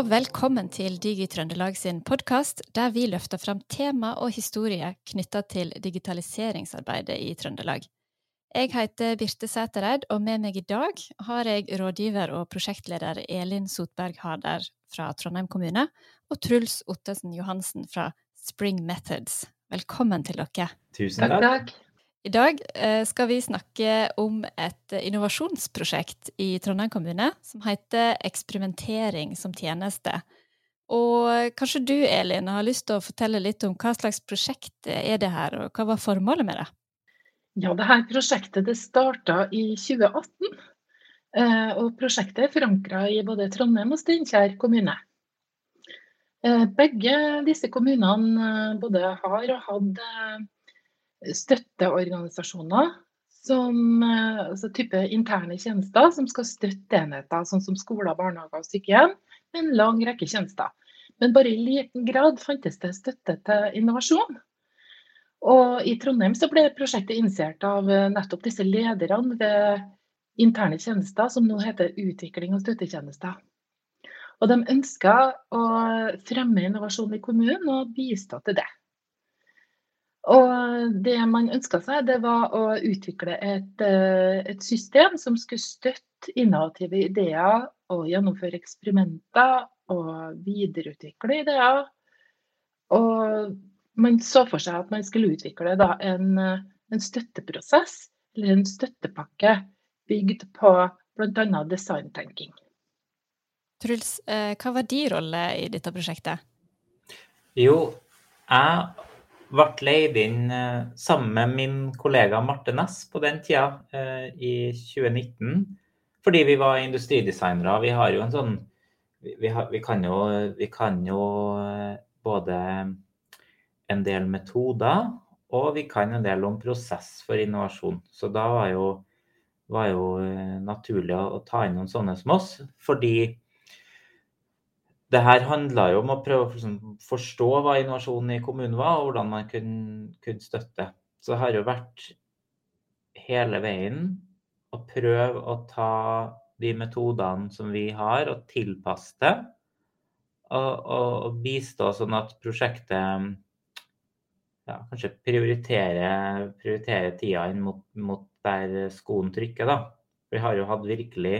og velkommen til Digi-Trøndelag sin podkast, der vi løfter fram tema og historie knytta til digitaliseringsarbeidet i Trøndelag. Jeg heter Birte Sætereid, og med meg i dag har jeg rådgiver og prosjektleder Elin Sotberg Harder fra Trondheim kommune, og Truls Ottesen Johansen fra Spring Methods. Velkommen til dere. Tusen takk. takk. I dag eh, skal vi snakke om et innovasjonsprosjekt i Trondheim kommune som heter Eksperimentering som tjeneste. Og kanskje du, Elin, har lyst til å fortelle litt om hva slags prosjekt er det her, og hva var formålet med det? Ja, det her prosjektet det starta i 2018. Eh, og prosjektet er forankra i både Trondheim og Steinkjer kommune. Eh, begge disse kommunene både har og hadde støtteorganisasjoner som altså type interne tjenester som skal støtte enheter, sånn som skoler, barnehager og sykehjem, med en lang rekke tjenester. Men bare i liten grad fantes det støtte til innovasjon. Og I Trondheim så ble prosjektet initiert av eh, nettopp disse lederne ved interne tjenester, som nå heter utvikling og støttetjenester. Og De ønska å fremme innovasjon i kommunen og bistå til det. Og Det man ønska seg, det var å utvikle et, eh, et, system som skulle støtte innovative ideer og gjennomføre eksperimenter og videreutvikle ideer. Og man så for seg at man skulle utvikle da, en, en, støtteprosess eller en støttepakke bygd på bl.a. designtenking. Truls, eh, hva var din rolle i dette prosjektet? Jo, jeg ble leid inn eh, sammen med min kollega Marte Næss på den tida, eh, i 2019. Fordi vi var industridesignere. Vi har jo en sånn Vi, har, vi, kan, jo, vi kan jo både en del metoder, og vi kan en del om prosess for innovasjon. Så da var jo, var jo eh, naturlig å, ta inn noen sånne som oss. Fordi det her handla jo om å prøve å forstå hva innovasjonen i kommunen var, og hvordan man kunne, kunne støtte. Så det har jo vært hele veien å prøve å ta de metodene som vi har, og tilpasse det. Og, og, og bistå sånn at prosjektet ja, kanskje prioritere, prioritere, tida inn mot, mot, der skoen trykker, da. Vi har jo hatt virkelig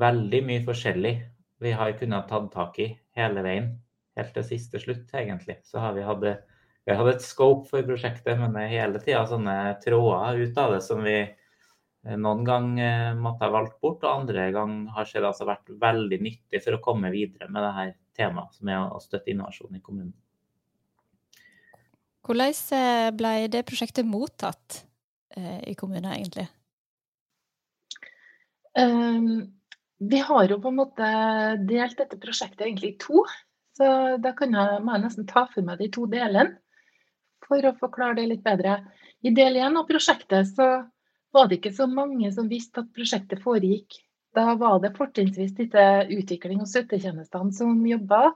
veldig mye forskjellig vi har kunnet tatt tak i hele veien. Helt til siste slutt, egentlig. Så har vi hatt, vi har hatt et scope for prosjektet, men det er hele tida sånne tråder ut av det som vi eh, noen gang eh, måtte ha valgt bort, og andre gang har det altså vært veldig nyttig for å komme videre med det her temaet, som er å støtte innovasjon i kommunen. Hvordan eh, ble det prosjektet mottatt eh, i kommunen, egentlig? Um, vi har jo på en måte delt dette prosjektet egentlig i to. Så da kan jeg, må jeg nesten ta for meg de to delene for å forklare det litt bedre. I del én av prosjektet så var det ikke så mange som visste at prosjektet foregikk. Da var det fortrinnsvis disse utvikling- og støttetjenestene som jobba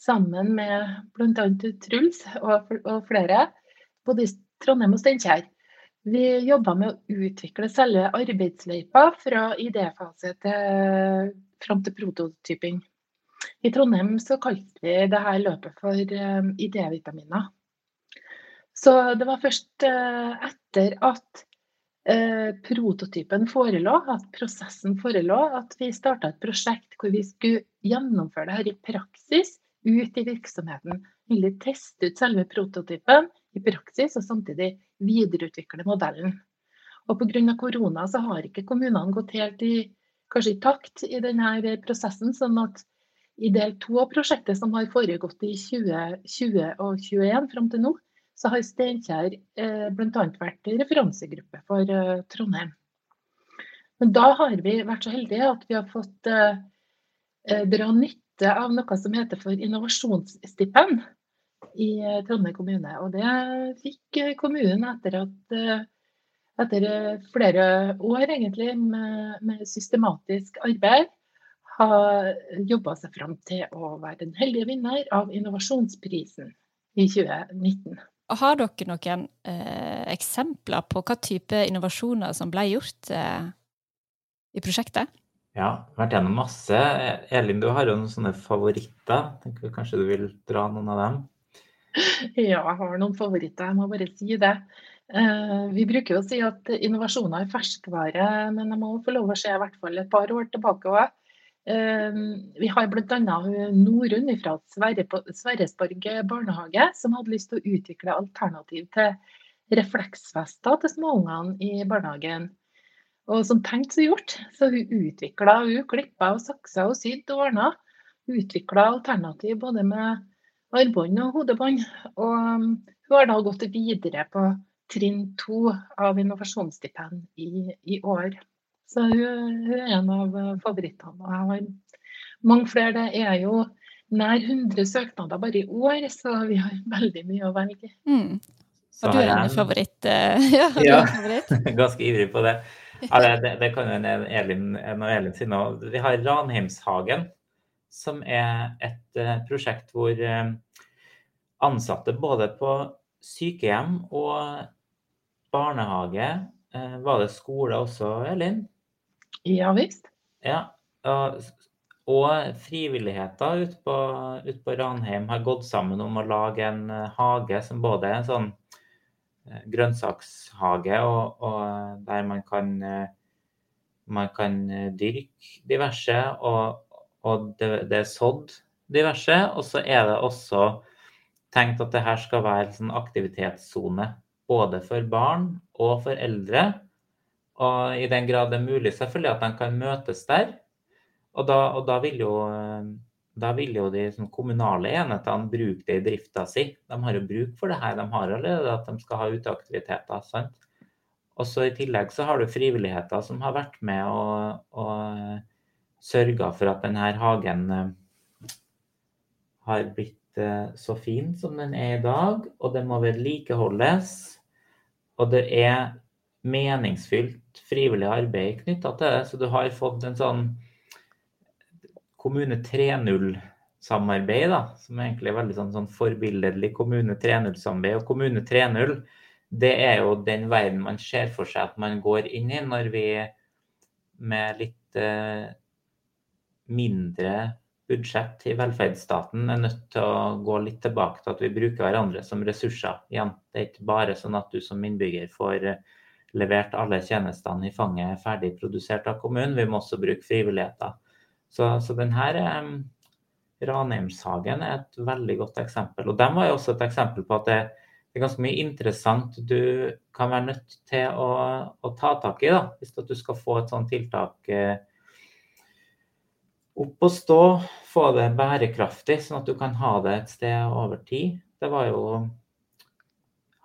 sammen med bl.a. Truls og, flere, både i Trondheim og Steinkjer. Vi jobba med å utvikle selve arbeidsløypa fra idéfase til fram til prototyping. I Trondheim så kalte vi dette løpet for um, idévitaminer. Så det var først uh, etter at uh, prototypen forelå, at prosessen forelå, at vi starta et prosjekt hvor vi skulle gjennomføre det her i praksis ut i virksomheten. Egentlig teste ut selve prototypen i praksis, og samtidig videreutvikle modellen. Og Pga. korona så har ikke kommunene gått helt i, i takt i denne prosessen. sånn at i del to av prosjektet, som har foregått i 2020 og 2021 fram til nå, så har Steinkjer eh, bl.a. vært referansegruppe for eh, Trondheim. Men da har vi vært så heldige at vi har fått eh, eh dra nytte av noe som heter for innovasjonsstipend i eh, Trondheim kommune. Og det fikk eh, kommunen etter at eh, etter flere år egentlig med, med systematisk arbeid har jobba seg fram til å være den heldige vinner av innovasjonsprisen i 2019. Har dere noen eh, eksempler på hva type innovasjoner som ble gjort eh, i prosjektet? Ja, vært gjennom masse. Elin, du har jo noen sånne favoritter. Tenker Kanskje du vil dra noen av dem? Ja, jeg har noen favoritter. Jeg må bare si det. Eh, vi bruker jo å si at innovasjoner er ferskvare, men jeg må få lov å se i hvert fall et par år tilbake òg. Eh, vi har bl.a. Norunn fra Sverresborg barnehage som hadde lyst til å utvikle alternativ til refleksvester til småungene i barnehagen. Og som tenkt, så gjort. Så hun utvikla, hun klippa og saksa og sydde og ordna. Utvikla alternativ både med armbånd og hodebånd. Og um, hun har da gått videre på trinn to av innovasjonsstipend i, i, år. Så hun, hun, er en av favorittene. Og jeg har mange flere. Det er jo nær 100 søknader bare i år, så vi har veldig mye å velge mm. Har du en favoritt? ja, ja. favoritt? ganske ivrig på det. Ja, det, det, det, kan jo Elin, en av Elin si nå. Vi har Ranheimshagen, som er et uh, prosjekt hvor uh, ansatte både på sykehjem og barnehage uh, Var det skole også, Elin? Ja visst. Ja, og, frivilligheter ute på, ut på Ranheim har gått sammen om å lage en hage som både er en sånn Eh, grønnsakshage, og, og der man kan, eh, man kan eh, dyrke diverse, og, og det, det, er sådd diverse. Og så er det også tenkt at det her skal være en sånn aktivitetssone både for barn og for eldre. Og i den grad det er mulig, selvfølgelig, at de kan møtes der. Og da, og da vil jo da vil jo de sånn, kommunale enhetene bruke det i drifta si. De har jo bruk for det her. De har allerede at de skal ha uteaktiviteter. sant? Og så I tillegg så har du frivilligheter som har vært med og, og sørga for at denne hagen eh, har blitt eh, så fin som den er i dag. Og den må vedlikeholdes. Og det er meningsfylt frivillig arbeid knytta til det. Så du har fått en sånn Kommune 3.0-samarbeid, som egentlig er veldig sånn, sånn forbilledlig Kommune 3.0-samarbeid. Og Kommune 3.0 det er jo den verden man ser for seg at man går inn i når vi med litt eh, mindre budsjett i velferdsstaten er nødt til å gå litt tilbake til at vi bruker hverandre som ressurser. Igjen, det er ikke bare sånn at du som innbygger får eh, levert alle tjenestene i fanget ferdig produsert av kommunen. Vi må også bruke frivilligheter. Så, så denne um, Ranheimshagen er et veldig godt eksempel. Og de var jo også et eksempel på at det, det, er ganske mye interessant du kan være nødt til å, å ta tak i da, hvis du skal få et sånt tiltak eh, opp og stå, få det bærekraftig, sånn at du kan ha det et sted over tid. Det var jo,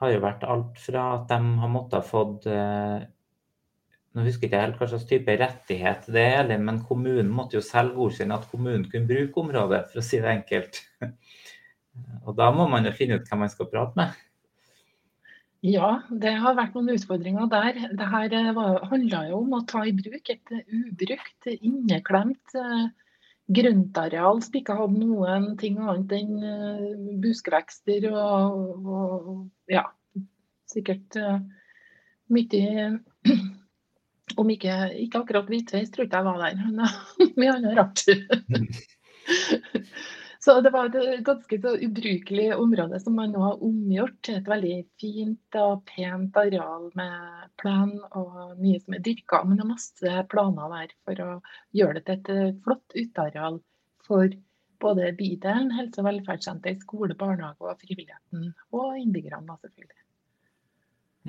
har jo vært alt fra at de har måttet ha fått eh, nå husker jeg ikke helt hva slags type rettighet det er, men kommunen måtte jo selv godkjenne at kommunen kunne bruke området, for å si det enkelt. Og da må man jo finne ut hvem man skal prate med. Ja, det har vært noen utfordringer der. Dette her handla jo om å ta i bruk et ubrukt, inneklemt eh, grøntareal som ikke hadde noen ting annet enn eh, buskvekster og, og ja, sikkert mye om ikke, ikke akkurat hvitveis, tror ikke jeg var der, men mye annet rart. så det var et ganske så ubrukelig område som man nå har omgjort til et veldig fint og pent areal med plen og mye som er dyrka. Men det er masse planer der for å gjøre det til et eh, flott uteareal for både bydelen, helse- og velferdssenter, skole, barnehage og frivilligheten. Og innbyggerne, selvfølgelig.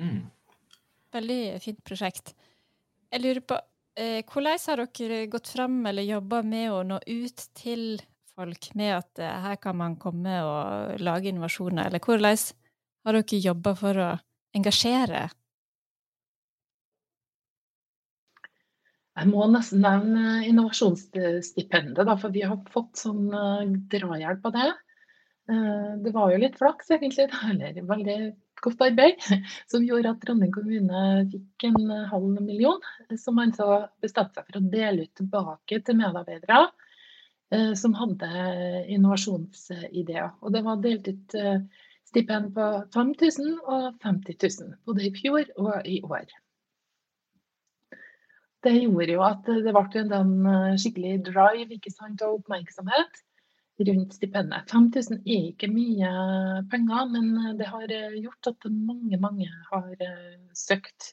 Mm. Veldig fint prosjekt. Jeg lurer på, eh, hvordan har dere gått fram eller jobba med å nå ut til folk med at eh, her kan man komme og lage innovasjoner, eller hvordan har dere jobba for å engasjere? Jeg må nesten nevne innovasjonsstipendet, for vi har fått sånn uh, drahjelp av det. Uh, det var jo litt flaks, egentlig. Eller veldig godt arbeid, som gjorde at Trondheim kommune fikk en halv million, som man så bestemte seg for å dele ut tilbake til medarbeidere eh, som hadde innovasjonsideer. Og det var delt ut eh, stipend på 5000 og 50 000, både i fjor og i år. det gjorde jo at det ble en skikkelig drive ikke sant, og oppmerksomhet rundt stipendet. 5000 er ikke mye penger, men det har gjort at mange, mange har søkt.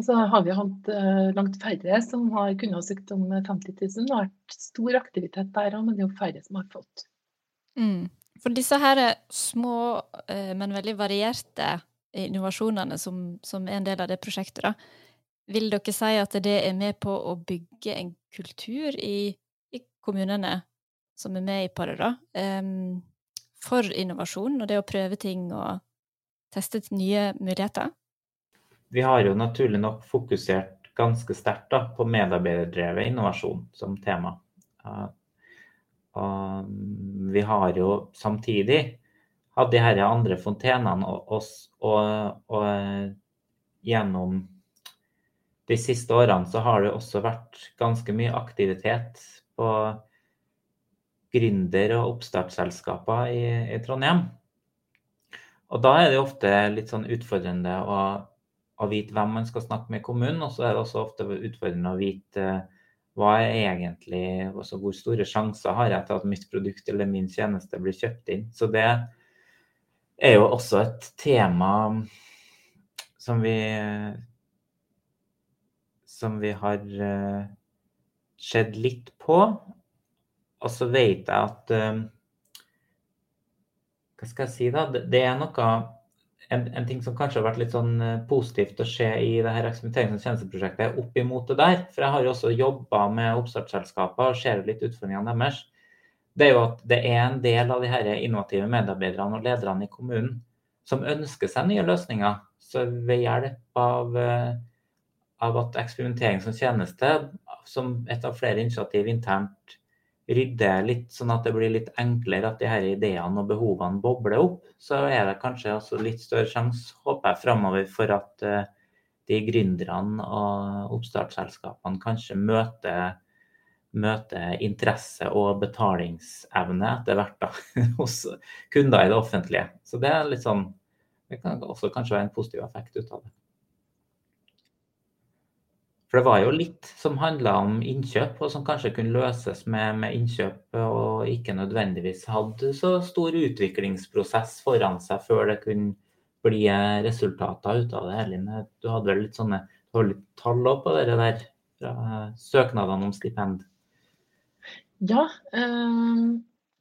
Og så har vi hatt langt færre som har kunnet søkt om 50 000. Det har vært stor aktivitet der òg, men det er jo færre som har fått. Mm. For disse her små, men veldig varierte innovasjonene som, som er en del av det prosjektet, da, vil dere si at det er med på å bygge en kultur i, i kommunene som er med i paret, da, um, for innovasjon og det å prøve ting og teste nye muligheter? Vi har jo naturlig nok fokusert ganske sterkt på medarbeiderdrevet innovasjon som tema. Uh, og vi har jo samtidig hatt de her andre fontenene og, og, og, og gjennom de siste årene så har det også vært ganske mye aktivitet på gründer- og oppstartsselskaper i, i, Trondheim. Og da er det ofte litt sånn utfordrende å, å, vite hvem man skal snakke med i kommunen. Og så er det også ofte utfordrende å vite hva er egentlig, altså hvor store sjanser har jeg til at mitt produkt eller min tjeneste blir kjøpt inn. Så det er jo også et tema som vi som vi har uh, sett litt på. Og så vet jeg at uh, Hva skal jeg si, da? Det er noe en, en, ting som kanskje har vært litt sånn uh, positivt å se i det her eksperimenterings- og tjenesteprosjektet, opp imot det der. For jeg har jo også jobba med oppstartsselskaper og ser litt utfordringene deres. Det er jo at det er en del av de her innovative medarbeiderne og lederne i kommunen som ønsker seg nye løsninger. Så ved hjelp av av at eksperimentering som tjeneste, som et av flere initiativ internt, rydder litt, sånn at det blir litt enklere at de her ideene og behovene bobler opp, så er det kanskje også litt større sjanse, håper jeg, framover for at uh, de gründerne og oppstartsselskapene kanskje møter, møter interesse og betalingsevne etter hvert da, hos kunder i det offentlige. Så det er litt sånn Det kan også kanskje være en positiv effekt ut av det. For det var jo litt som handla om innkjøp, og som kanskje kunne løses med, med, innkjøp, og ikke nødvendigvis hadde så stor utviklingsprosess foran seg før det kunne bli resultater ut av det. Eline, du hadde vel litt sånne du litt tall på det der fra søknadene om stipend? Ja. Øh,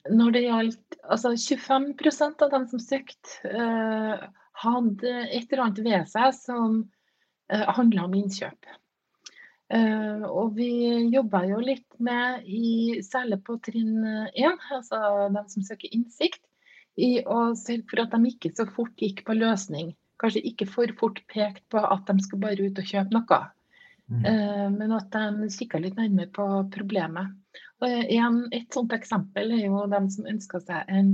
når det gjaldt Altså 25% av dem som søkte, øh, hadde et eller annet ved seg som øh, handla om innkjøp. Uh, og vi jobber jo litt med, i, særlig på trinn 1, altså de som søker innsikt, i å sørge for at de ikke så fort gikk på løsning. Kanskje ikke for fort pekt på at de skal bare ut og kjøpe noe. Mm. Uh, men at de kikka litt nærmere på problemet. Og en, et sånt eksempel er jo de som ønska seg en,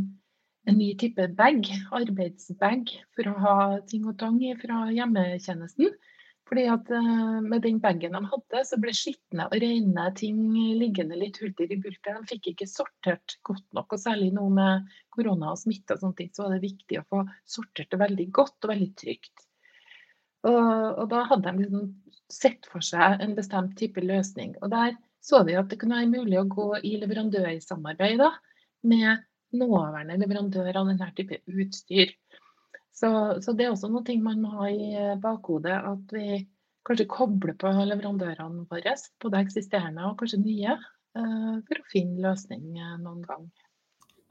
en, ny type bag, arbeidsbag, for å ha ting og tang fra hjemmetjenesten. Fordi at eh, Med den bagen de hadde, så ble skitne og rene ting liggende litt hulter i bulter. De fikk ikke sortert godt nok. og Særlig nå med korona og smitte og sånne ting, så var det viktig å få sortert det veldig godt og veldig trygt. Og, og Da hadde de liksom sett for seg en bestemt type løsning. og Der så vi at det kunne være mulig å gå i leverandørsamarbeid da, med nåværende leverandør av denne type utstyr. Så, så, det er også noe man må ha i eh, bakhodet. At vi kanskje kobler på leverandørene våre, både eksisterende og kanskje nye, eh, for å finne løsning eh, noen gang.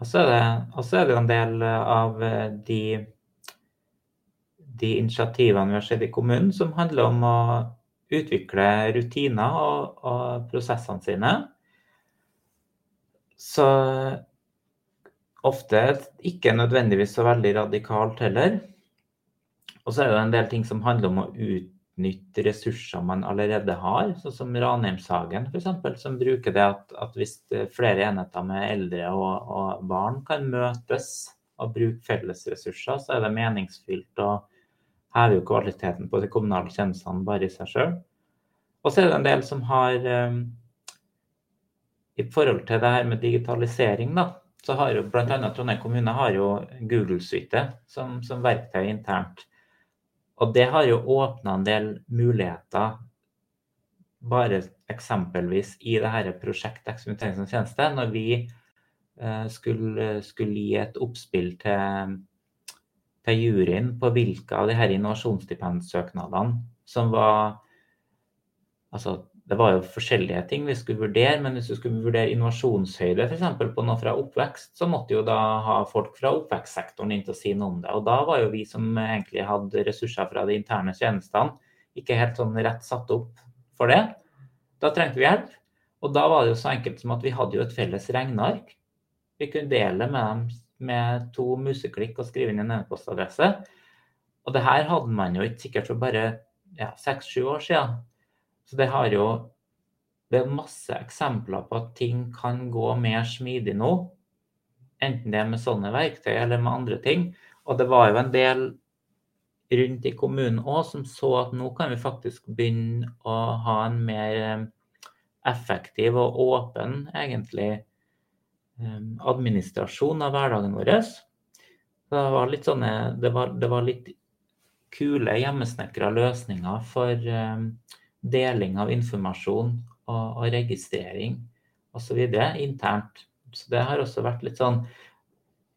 Og så er det, det en del av de, de, initiativene vi har sett i kommunen som handler om å utvikle rutiner og, og prosessene sine. Så ofte ikke nødvendigvis så veldig radikalt heller. Og så er det en del ting som handler om å utnytte ressurser man allerede har, sånn som Ranheimshagen f.eks., som bruker det at, at, hvis flere enheter med eldre og, og, barn kan møtes og bruke fellesressurser, så er det meningsfylt å heve jo kvaliteten på de kommunale tjenestene bare i seg sjøl. Og så er det en del som har um, I forhold til det her med digitalisering, da, så har jo bl.a. Trondheim kommune har jo Google-suite som, som, verktøy internt. Og det har jo åpna en del muligheter bare eksempelvis i det her prosjektet eksperimentering som tjeneste, når vi eh, skulle, skulle, gi et oppspill til, til juryen på hvilke av de her innovasjonsstipendsøknadene som var Altså, det var jo forskjellige ting vi skulle vurdere, men hvis du skulle vurdere innovasjonshøyde f.eks. på noe fra oppvekst, så måtte jo da ha folk fra oppvekstsektoren inn til å si noe om det. Og da var jo vi som egentlig hadde ressurser fra de interne tjenestene, ikke helt sånn rett satt opp for det. Da trengte vi hjelp. Og da var det jo så enkelt som at vi hadde jo et felles regneark. Vi kunne dele med dem med to museklikk og skrive inn en e-postadresse. Og det her hadde man jo ikke sikkert for bare seks-sju ja, år siden. Så det har jo det er masse eksempler på at ting kan gå mer smidig nå. Enten det er med sånne verktøy eller med andre ting. Og det var jo en del rundt i kommunen òg som så at nå kan vi faktisk begynne å ha en mer eh, effektiv og åpen, egentlig, eh, administrasjon av hverdagen vår. Det var litt sånne Det var, det var litt kule hjemmesnekra løsninger for eh, deling av informasjon og, og registrering osv. internt. Så det har også vært litt sånn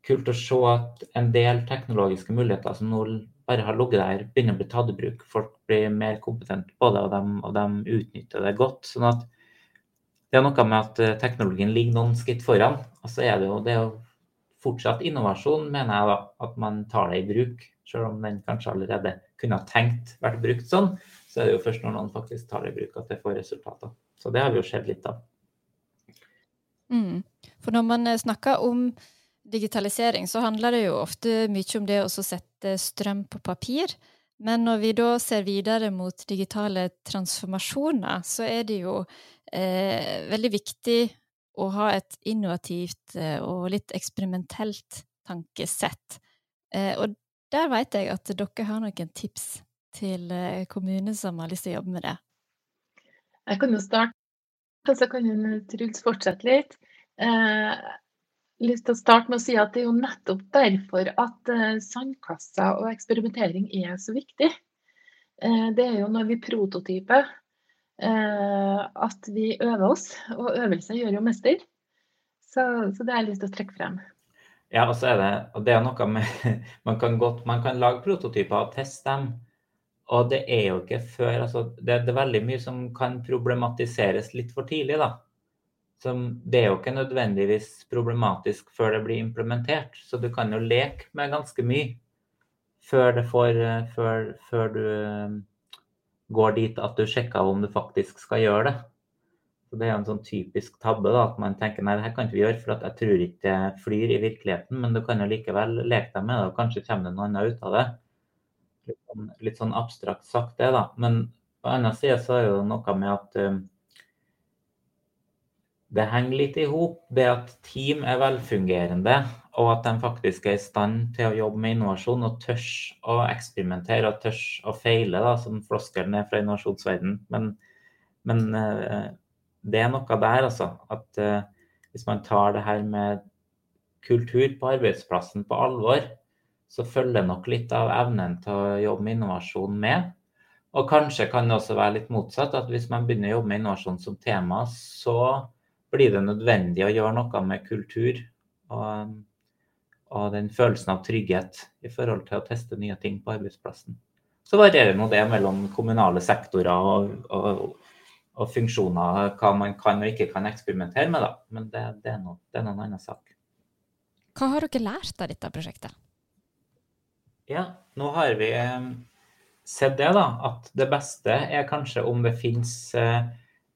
kult å se at en del teknologiske muligheter som nå bare har ligget der, begynner å bli tatt i bruk. Folk blir mer kompetente på det, og de, og de utnytter det godt. sånn at det er noe med at eh, teknologien ligger noen skritt foran. Og så er det jo, det er jo fortsatt innovasjon, mener jeg da, at man tar det i bruk. Selv om den kanskje allerede kunne ha tenkt vært brukt sånn, så er det jo først når noen faktisk tar det i bruk at det får resultater. Så det har vi jo sett litt av. Mm. For når man eh, snakker om digitalisering, så handler det jo ofte mye om det å sette strøm på papir. Men når vi da ser videre mot digitale transformasjoner, så er det jo eh, veldig viktig å ha et innovativt eh, og litt eksperimentelt tankesett. Eh, og der vet jeg at dere har noen tips til eh, kommuner som har lyst til å jobbe med det. Jeg kan jo starte, og så kan Truls fortsette litt. Eh, lyst til å starte med å si at det er jo nettopp derfor at uh, sandkasser og eksperimentering er så viktig. Eh, det er jo når vi prototyper eh, at vi øver oss, og øvelse gjør jo mester. Så, så, det har jeg lyst til å trekke frem. Ja, og så er det, og det er noe med man kan, godt, man kan lage prototyper og teste dem. Og det er jo ikke før altså, det, det er veldig mye som kan problematiseres litt for tidlig, da som det er jo ikke nødvendigvis problematisk før det blir implementert. Så du kan jo leke med ganske mye før, får, før, før du um, går dit at du sjekker om du faktisk skal gjøre det. Så Det er jo en sånn typisk tabbe da, at man tenker nei, det her kan ikke vi gjøre, for jeg tror ikke det flyr i virkeligheten. Men du kan jo likevel leke deg med det, og kanskje kommer det noe annet ut av det. Litt sånn, litt sånn abstrakt sagt det, da. Men på den annen side så er det noe med at um, det henger litt i hop, det at team er velfungerende, og at de faktisk er i stand til å jobbe med innovasjon og tør å eksperimentere og tør å feile, da, som floskelen er fra innovasjonsverdenen. Men, men uh, det er noe der, altså. At uh, hvis man tar det her med kultur på arbeidsplassen på alvor, så følger nok litt av evnen til å jobbe med innovasjon med. Og kanskje kan det også være litt motsatt, at hvis man begynner å jobbe med innovasjon som tema, så blir det nødvendig å gjøre noe med kultur og, og, den følelsen av trygghet i forhold til å teste nye ting på arbeidsplassen. Så varierer nå det mellom kommunale sektorer og, og, og, funksjoner, hva man kan og ikke kan eksperimentere med, da. Men det, det, er, noe, det annen sak. Hva har dere lært av dette prosjektet? Ja, nå har vi eh, sett det, da. At det beste er kanskje om det finnes eh,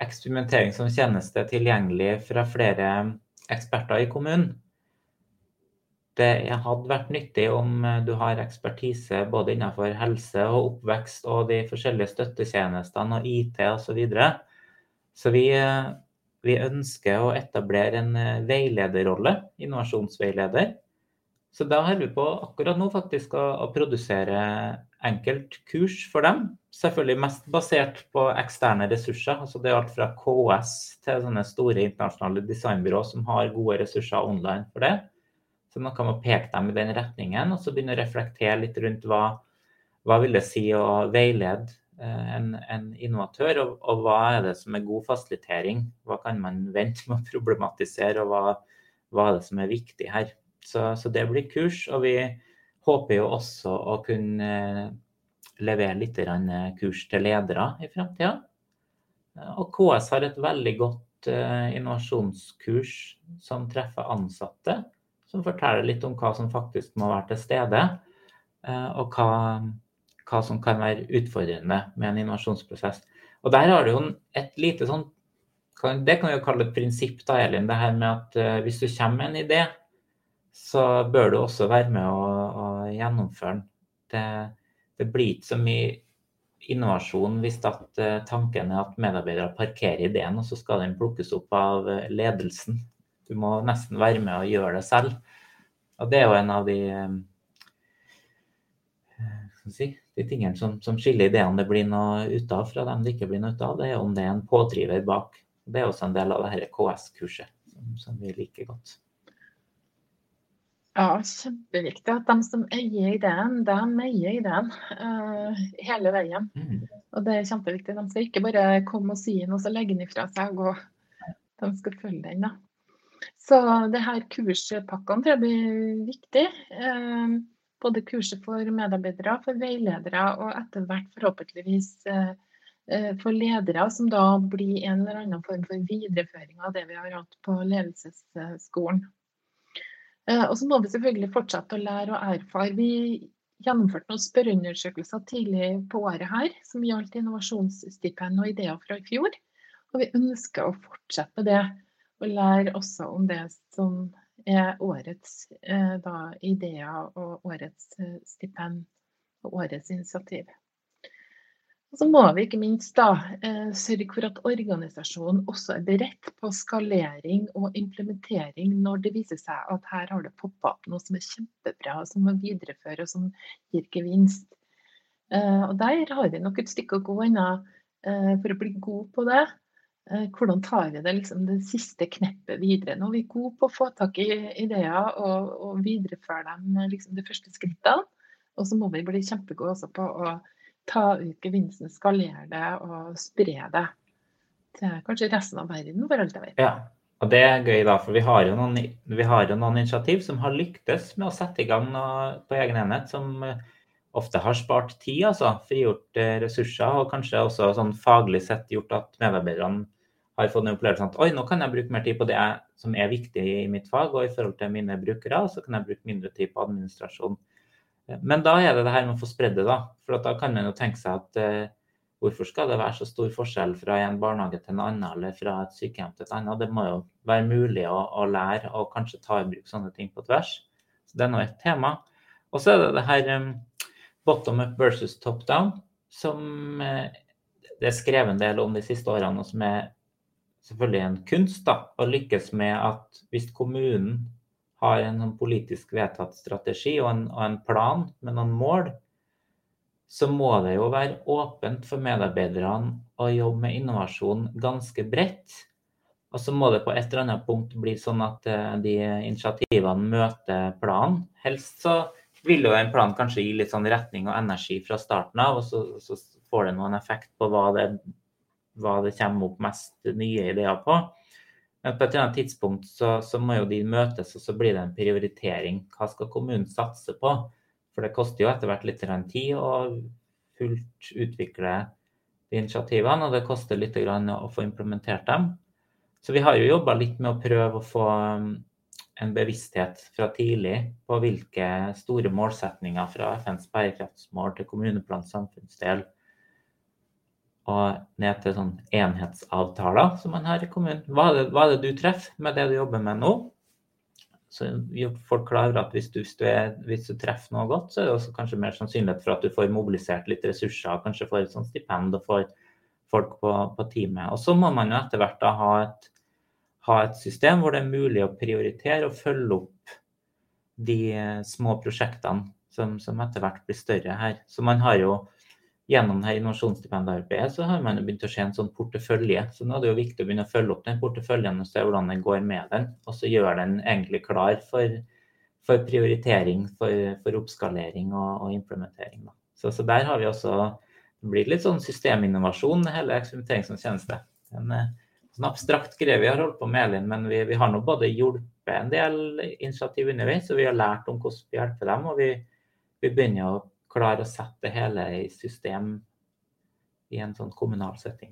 eksperimentering som tjeneste tilgjengelig fra flere eksperter i kommunen. Det hadde vært nyttig om du har ekspertise både innenfor helse og oppvekst og de forskjellige støttetjenestene og IT osv. Så, videre. så vi, vi ønsker å etablere en veilederrolle, innovasjonsveileder. Så da holder vi på akkurat nå faktisk å, å produsere enkeltkurs for dem. Selvfølgelig mest basert på eksterne ressurser. altså Det er alt fra KS til sånne store internasjonale designbyråer som har gode ressurser online for det. Så man kan peke dem i den retningen, og så begynne å reflektere litt rundt hva, hva vil det si å veilede en, en innovatør, og, og, hva er det som er god fasilitering? Hva kan man vente med å problematisere, og hva, hva er det som er viktig her? Så, så, det blir kurs. Og vi håper jo også å kunne levere litt kurs til ledere i framtida. Og KS har et veldig godt innovasjonskurs som treffer ansatte. Som forteller litt om hva som faktisk må være til stede, og hva hva som kan være utfordrende med en innovasjonsprosess. Og der har du jo et lite sånn Det kan vi jo kalle et prinsipp, da, Elin. Det her med at hvis du kommer med en idé, så bør du også være med å, å gjennomføre den. Det, det, blir ikke så mye innovasjon hvis at, uh, tanken er at medarbeidere parkerer ideen, og så skal den plukkes opp av uh, ledelsen. Du må nesten være med og gjøre det selv. Og det er jo en av de si, de tingene som, som, skiller ideene det blir noe ut av fra dem det ikke blir noe ut av, det er om det er en pådriver bak. Det er også en del av dette KS-kurset som, som, vi liker godt. Ja, kjempeviktig at de som eier ideen, de eier ideen uh, hele veien. Mm. Og det er kjempeviktig. De skal ikke bare komme og si noe, og så legge den ifra seg og gå. De skal følge den. da. Så det her kurspakkene tror jeg blir viktig. Uh, både kurset for medarbeidere, for veiledere og etter hvert forhåpentligvis eh, eh, for ledere, som da blir en eller annen form for videreføring av det vi har hatt på ledelsesskolen. Eh, og så må vi selvfølgelig fortsette å lære og erfare. Vi gjennomførte noen spørreundersøkelser tidlig på året her som gjaldt innovasjonsstipend og ideer fra i fjor. Og vi ønsker å fortsette det, og lære også om det som er årets eh, da, ideer og årets eh, stipend og årets initiativ. Og så må vi ikke minst da eh, sørge for at organisasjonen også er beredt på skalering og implementering når det viser seg at her har det poppa opp noe som er kjempebra, som må videreføre og som gir gevinst. Og Der har vi nok et stykke å gå ennå for å bli god på det. Eh, hvordan tar vi det, liksom, det siste kneppet videre? Nå er vi gode på å få tak i ideer og, og videreføre dem eh, liksom, de første skrittene. Og så må vi bli kjempegode også på å ta ut gevinsten, skalere det og spre det til kanskje resten av verden. for alt jeg vet. Ja, og det er gøy, da, for vi har, jo noen, har jo noen initiativ som har lyktes med å sette i gang på egen enhet, som eh, ofte har spart tid, altså. Frigjort ressurser, og kanskje også sånn faglig sett gjort at medarbeiderne har fått en opplevelse at oi, nå kan jeg bruke mer tid på det som er viktig i mitt fag og i forhold til mine brukere, så kan jeg bruke mindre tid på administrasjon. Men da er det det her med å få spredd det, da. For da kan man jo tenke seg at eh, hvorfor skal det være så stor forskjell fra en barnehage til en annen, eller fra et sykehjem til et annet? Det må jo være mulig å, å lære og kanskje ta i bruk sånne ting på tvers. Så det er nå et tema. Og så er det det her um, bottom up versus top down, som eh, det er skrevet en del om de siste årene, og som er selvfølgelig en kunst da, å lykkes med at hvis kommunen har en sånn politisk vedtatt strategi og en, og en, plan med noen mål, så må det jo være åpent for medarbeiderne å jobbe med innovasjon ganske bredt. Og så må det på et eller annet punkt bli sånn at eh, de initiativene møter planen. Helst så vil jo en plan kanskje gi litt sånn retning og energi fra starten av, og så, så får det noen effekt på hva det hva det kommer opp mest nye ideer på. Men på et eller annet tidspunkt så, så, må jo de møtes, og så blir det en prioritering. Hva skal kommunen satse på? For det koster jo etter hvert litt tid å fullt utvikle de initiativene, og det koster litt å få implementert dem. Så vi har jo jobba litt med å prøve å få um, en bevissthet fra tidlig på hvilke store målsetninger fra FNs bærekraftsmål til kommuneplan samfunnsdel og ned til sånn enhetsavtaler som man har i kommunen. Hva er, det, hva er det du treffer med det du jobber med nå? Så gjør folk klar over at hvis du, hvis, du er, hvis du, treffer noe godt, så er det også kanskje mer sannsynlighet for at du får mobilisert litt ressurser, kanskje får et sånt stipend og får folk på, på teamet. Og så må man jo etter hvert da ha et, ha et system hvor det er mulig å prioritere og følge opp de små prosjektene som, som etter hvert blir større her. Så man har jo gjennom dette innovasjonsstipendarbeidet så har man begynt å se en sånn portefølje. Så nå er det jo viktig å begynne å følge opp den porteføljen og se hvordan det går med den. Og så gjøre den egentlig klar for, for prioritering, for, for, oppskalering og, og implementering. Så, så, der har vi også blir litt sånn systeminnovasjon, hele eksperimentering som tjeneste. En eh, sånn abstrakt greie vi har holdt på med, Elin, men vi, vi har nå både hjulpet en del initiativ underveis, og vi har lært om hvordan vi hjelper dem. Og vi, vi begynner å klare å sette det hele i system i en sånn kommunal setting.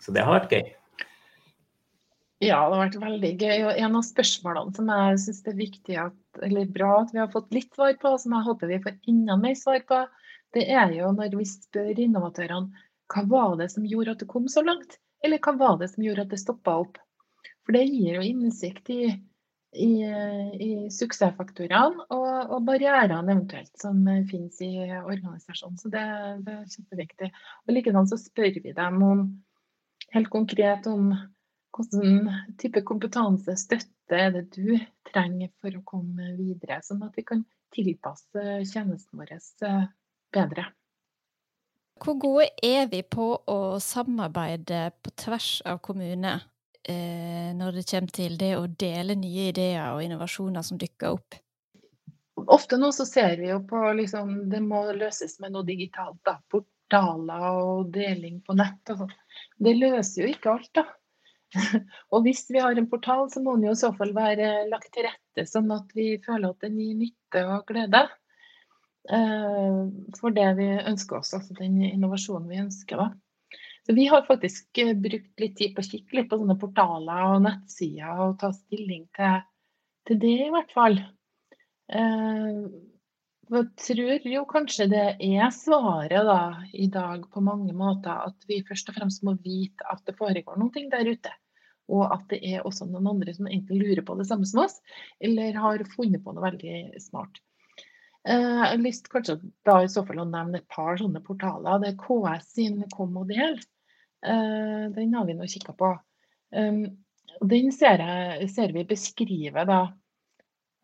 Så det har vært gøy. Ja, det har vært veldig gøy. Og en av spørsmålene som jeg syns er viktig at, eller bra at vi har fått litt svar på, som jeg håper vi får enda mer svar på, det er jo når vi spør innovatørene hva var det som gjorde at du kom så langt? Eller hva var det som gjorde at det stoppa opp? For det gir jo innsikt i, i, i suksessfaktorene og, og barrierene eventuelt som finnes i organisasjonen. Så det, det er kjempeviktig. Og Likedan så spør vi dem om helt konkret om hvilken type kompetanse, støtte er det du trenger for å komme videre, sånn at vi kan tilpasse tjenesten vår eh, bedre. Hvor gode er vi på å samarbeide på tvers av kommuner eh, når det kommer til det å dele nye ideer og innovasjoner som dukker opp? Ofte nå så ser vi jo på liksom, det må løses med noe digitalt. da, Portaler og deling på nett. og sånn. Det løser jo ikke alt, da. og hvis vi har en portal, så må den jo i så fall være lagt til rette, sånn at vi føler at den gir nytte og glede eh, for det vi ønsker oss, altså den innovasjonen vi ønsker. Da. Vi har faktisk eh, brukt litt tid på å kikke litt på sånne portaler og nettsider og ta stilling til, til det, i hvert fall. Eh, jeg tror jo kanskje det er svaret da, i dag på mange måter, at vi først og fremst må vite at det foregår noe der ute. Og at det er også noen andre som enten lurer på det samme som oss, eller har funnet på noe veldig smart. Eh, jeg har lyst kanskje da i så fall å nevne et par sånne portaler. Det er KS sin Kom og del. Eh, den har vi nå kikka på. Um, den ser, jeg, ser vi beskriver da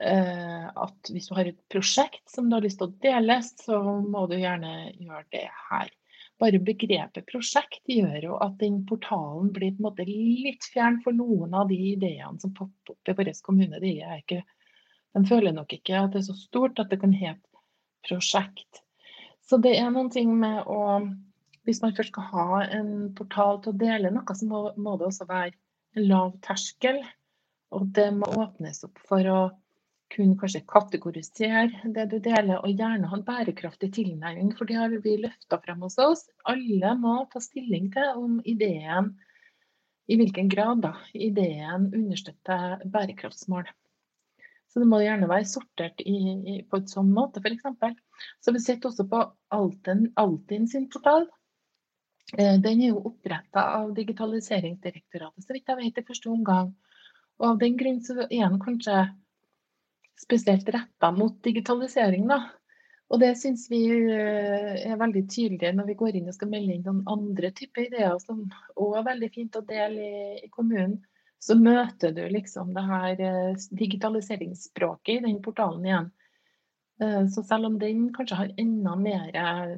Eh, at hvis du har et prosjekt som du har lyst til å dele, så må du gjerne gjøre det her. Bare begrepet prosjekt gjør jo at den portalen blir på en måte litt fjern for noen av de ideene som popper opp i vår kommune. De, ikke, de føler nok ikke at det er så stort at det kan hete prosjekt. Så det er noen ting med å Hvis man først skal ha en portal til å dele noe, så må, må det også være en lav terskel. Og det må åpnes opp for å kunne kanskje kategorisere det du deler, og gjerne ha en bærekraftig tilnærming. For det har vi løfta frem hos oss. Alle må ta stilling til om ideen, i hvilken grad da, ideen understøtter bærekraftsmål. Så det må gjerne være sortert i, i, på en sånn måte, f.eks. Så vi sitter også på Altinn sin portal. Eh, den er jo oppretta av Digitaliseringsdirektoratet, så vidt jeg vet, i første omgang. Og av den grunn så er den kanskje spesielt retta mot digitalisering. Da. Og det syns vi eh, er veldig tydelig når vi går inn og skal melde inn noen andre typer ideer som òg er veldig fint å dele i, kommunen. Så møter du liksom det her eh, digitaliseringsspråket i den portalen igjen. Eh, så selv om den kanskje har enda mer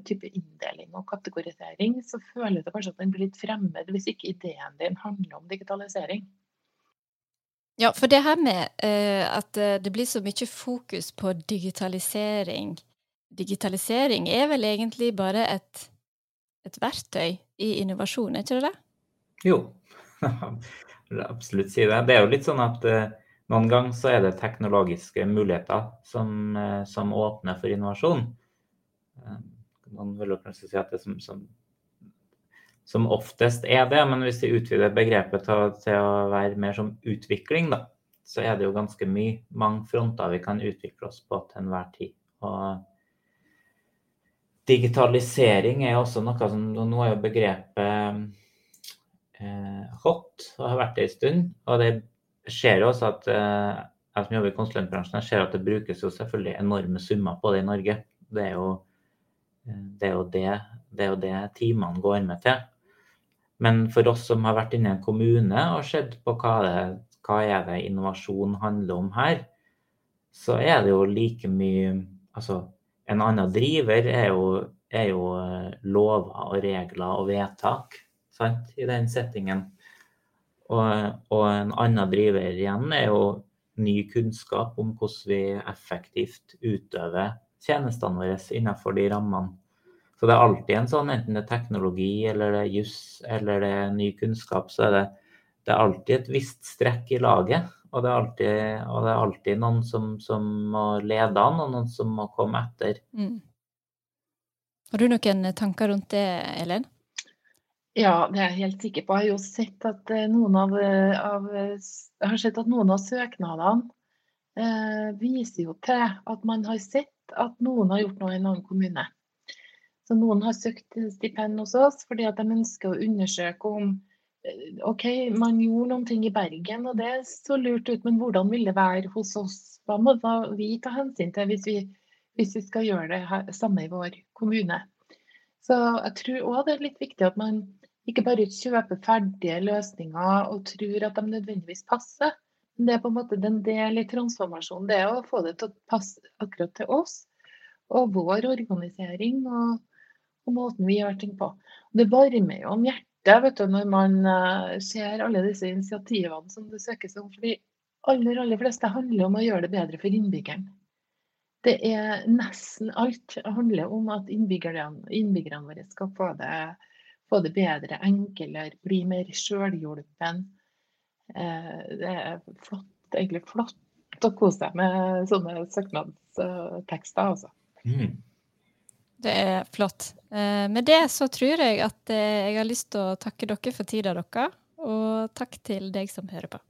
type inndeling og kategorisering, så føler du kanskje at den blir litt fremmed hvis ikke ideen din handler om digitalisering. Ja, for det her med uh, at eh, det blir så mye fokus på digitalisering Digitalisering er vel egentlig bare et, et verktøy i innovasjon, er ikke det det? Jo, jeg vil absolutt si det. Det er jo litt sånn at uh, noen ganger så er det teknologiske muligheter som, uh, som åpner for innovasjon. Man vil jo kanskje si at det som, som som oftest er det. Men hvis vi utvider begrepet til, til, å være mer som utvikling, da, så er det jo ganske mye, mange fronter vi kan utvikle oss på til enhver tid. Og digitalisering er også noe som Nå er jo begrepet eh, hot og har vært det en stund. Og det jo også at eh, jeg som jobber i konsulentbransjen, ser at det brukes jo selvfølgelig enorme summer på det i Norge. Det er jo eh, det, er jo det, det, er jo det timene går med til. Men for oss som har vært inne i en kommune og sett på hva, det, hva er det innovasjon handler om her, så er det jo like mye Altså, en annen driver er jo, er jo eh, lover og regler og vedtak sant, i den settingen. Og, og, en annen driver igjen er jo ny kunnskap om hvordan vi effektivt utøver tjenestene våre innenfor de rammene Så det er alltid en sånn, enten det er teknologi eller det er juss eller det er ny kunnskap, så er det, det er alltid et visst strekk i laget. Og det er alltid, det er alltid noen som, som, må lede an, og noen som må komme etter. Mm. Har du noen tanker rundt det, Elin? Ja, det er jeg helt sikker på. Jeg har jo sett at eh, noen av, eh, av, har sett at noen av søknadene eh, viser jo til at man har sett at noen har gjort noe i en annen kommune. Så noen har søkt stipend hos oss fordi at de ønsker å undersøke om eh, OK, man gjorde noen ting i Bergen, og det så lurt ut, men hvordan vil det være hos oss? Hva må vi ta hensyn til hvis vi, hvis vi skal gjøre det her, samme i vår kommune? Så jeg tror òg det er litt viktig at man ikke bare kjøper ferdige løsninger og tror at de nødvendigvis passer. Men det er på en måte den del i transformasjonen. Det er å få det til å passe akkurat til oss og vår organisering. og og måten vi gjør ting på. Det varmer jo om hjertet vet du, når man uh, ser alle disse initiativene som det søkes om. For de aller, aller fleste handler om å gjøre det bedre for innbyggeren. Det er nesten alt handler om at innbyggerne, innbyggerne våre skal få det, få det, bedre, enklere, bli mer sjølhjulpen. Uh, det er flott, egentlig flott å kose seg med sånne søknadstekster, altså. Mm. Det er flott. Eh, med det så tror jeg at eh, jeg har lyst til å takke dere for tida deres, og takk til deg som hører på.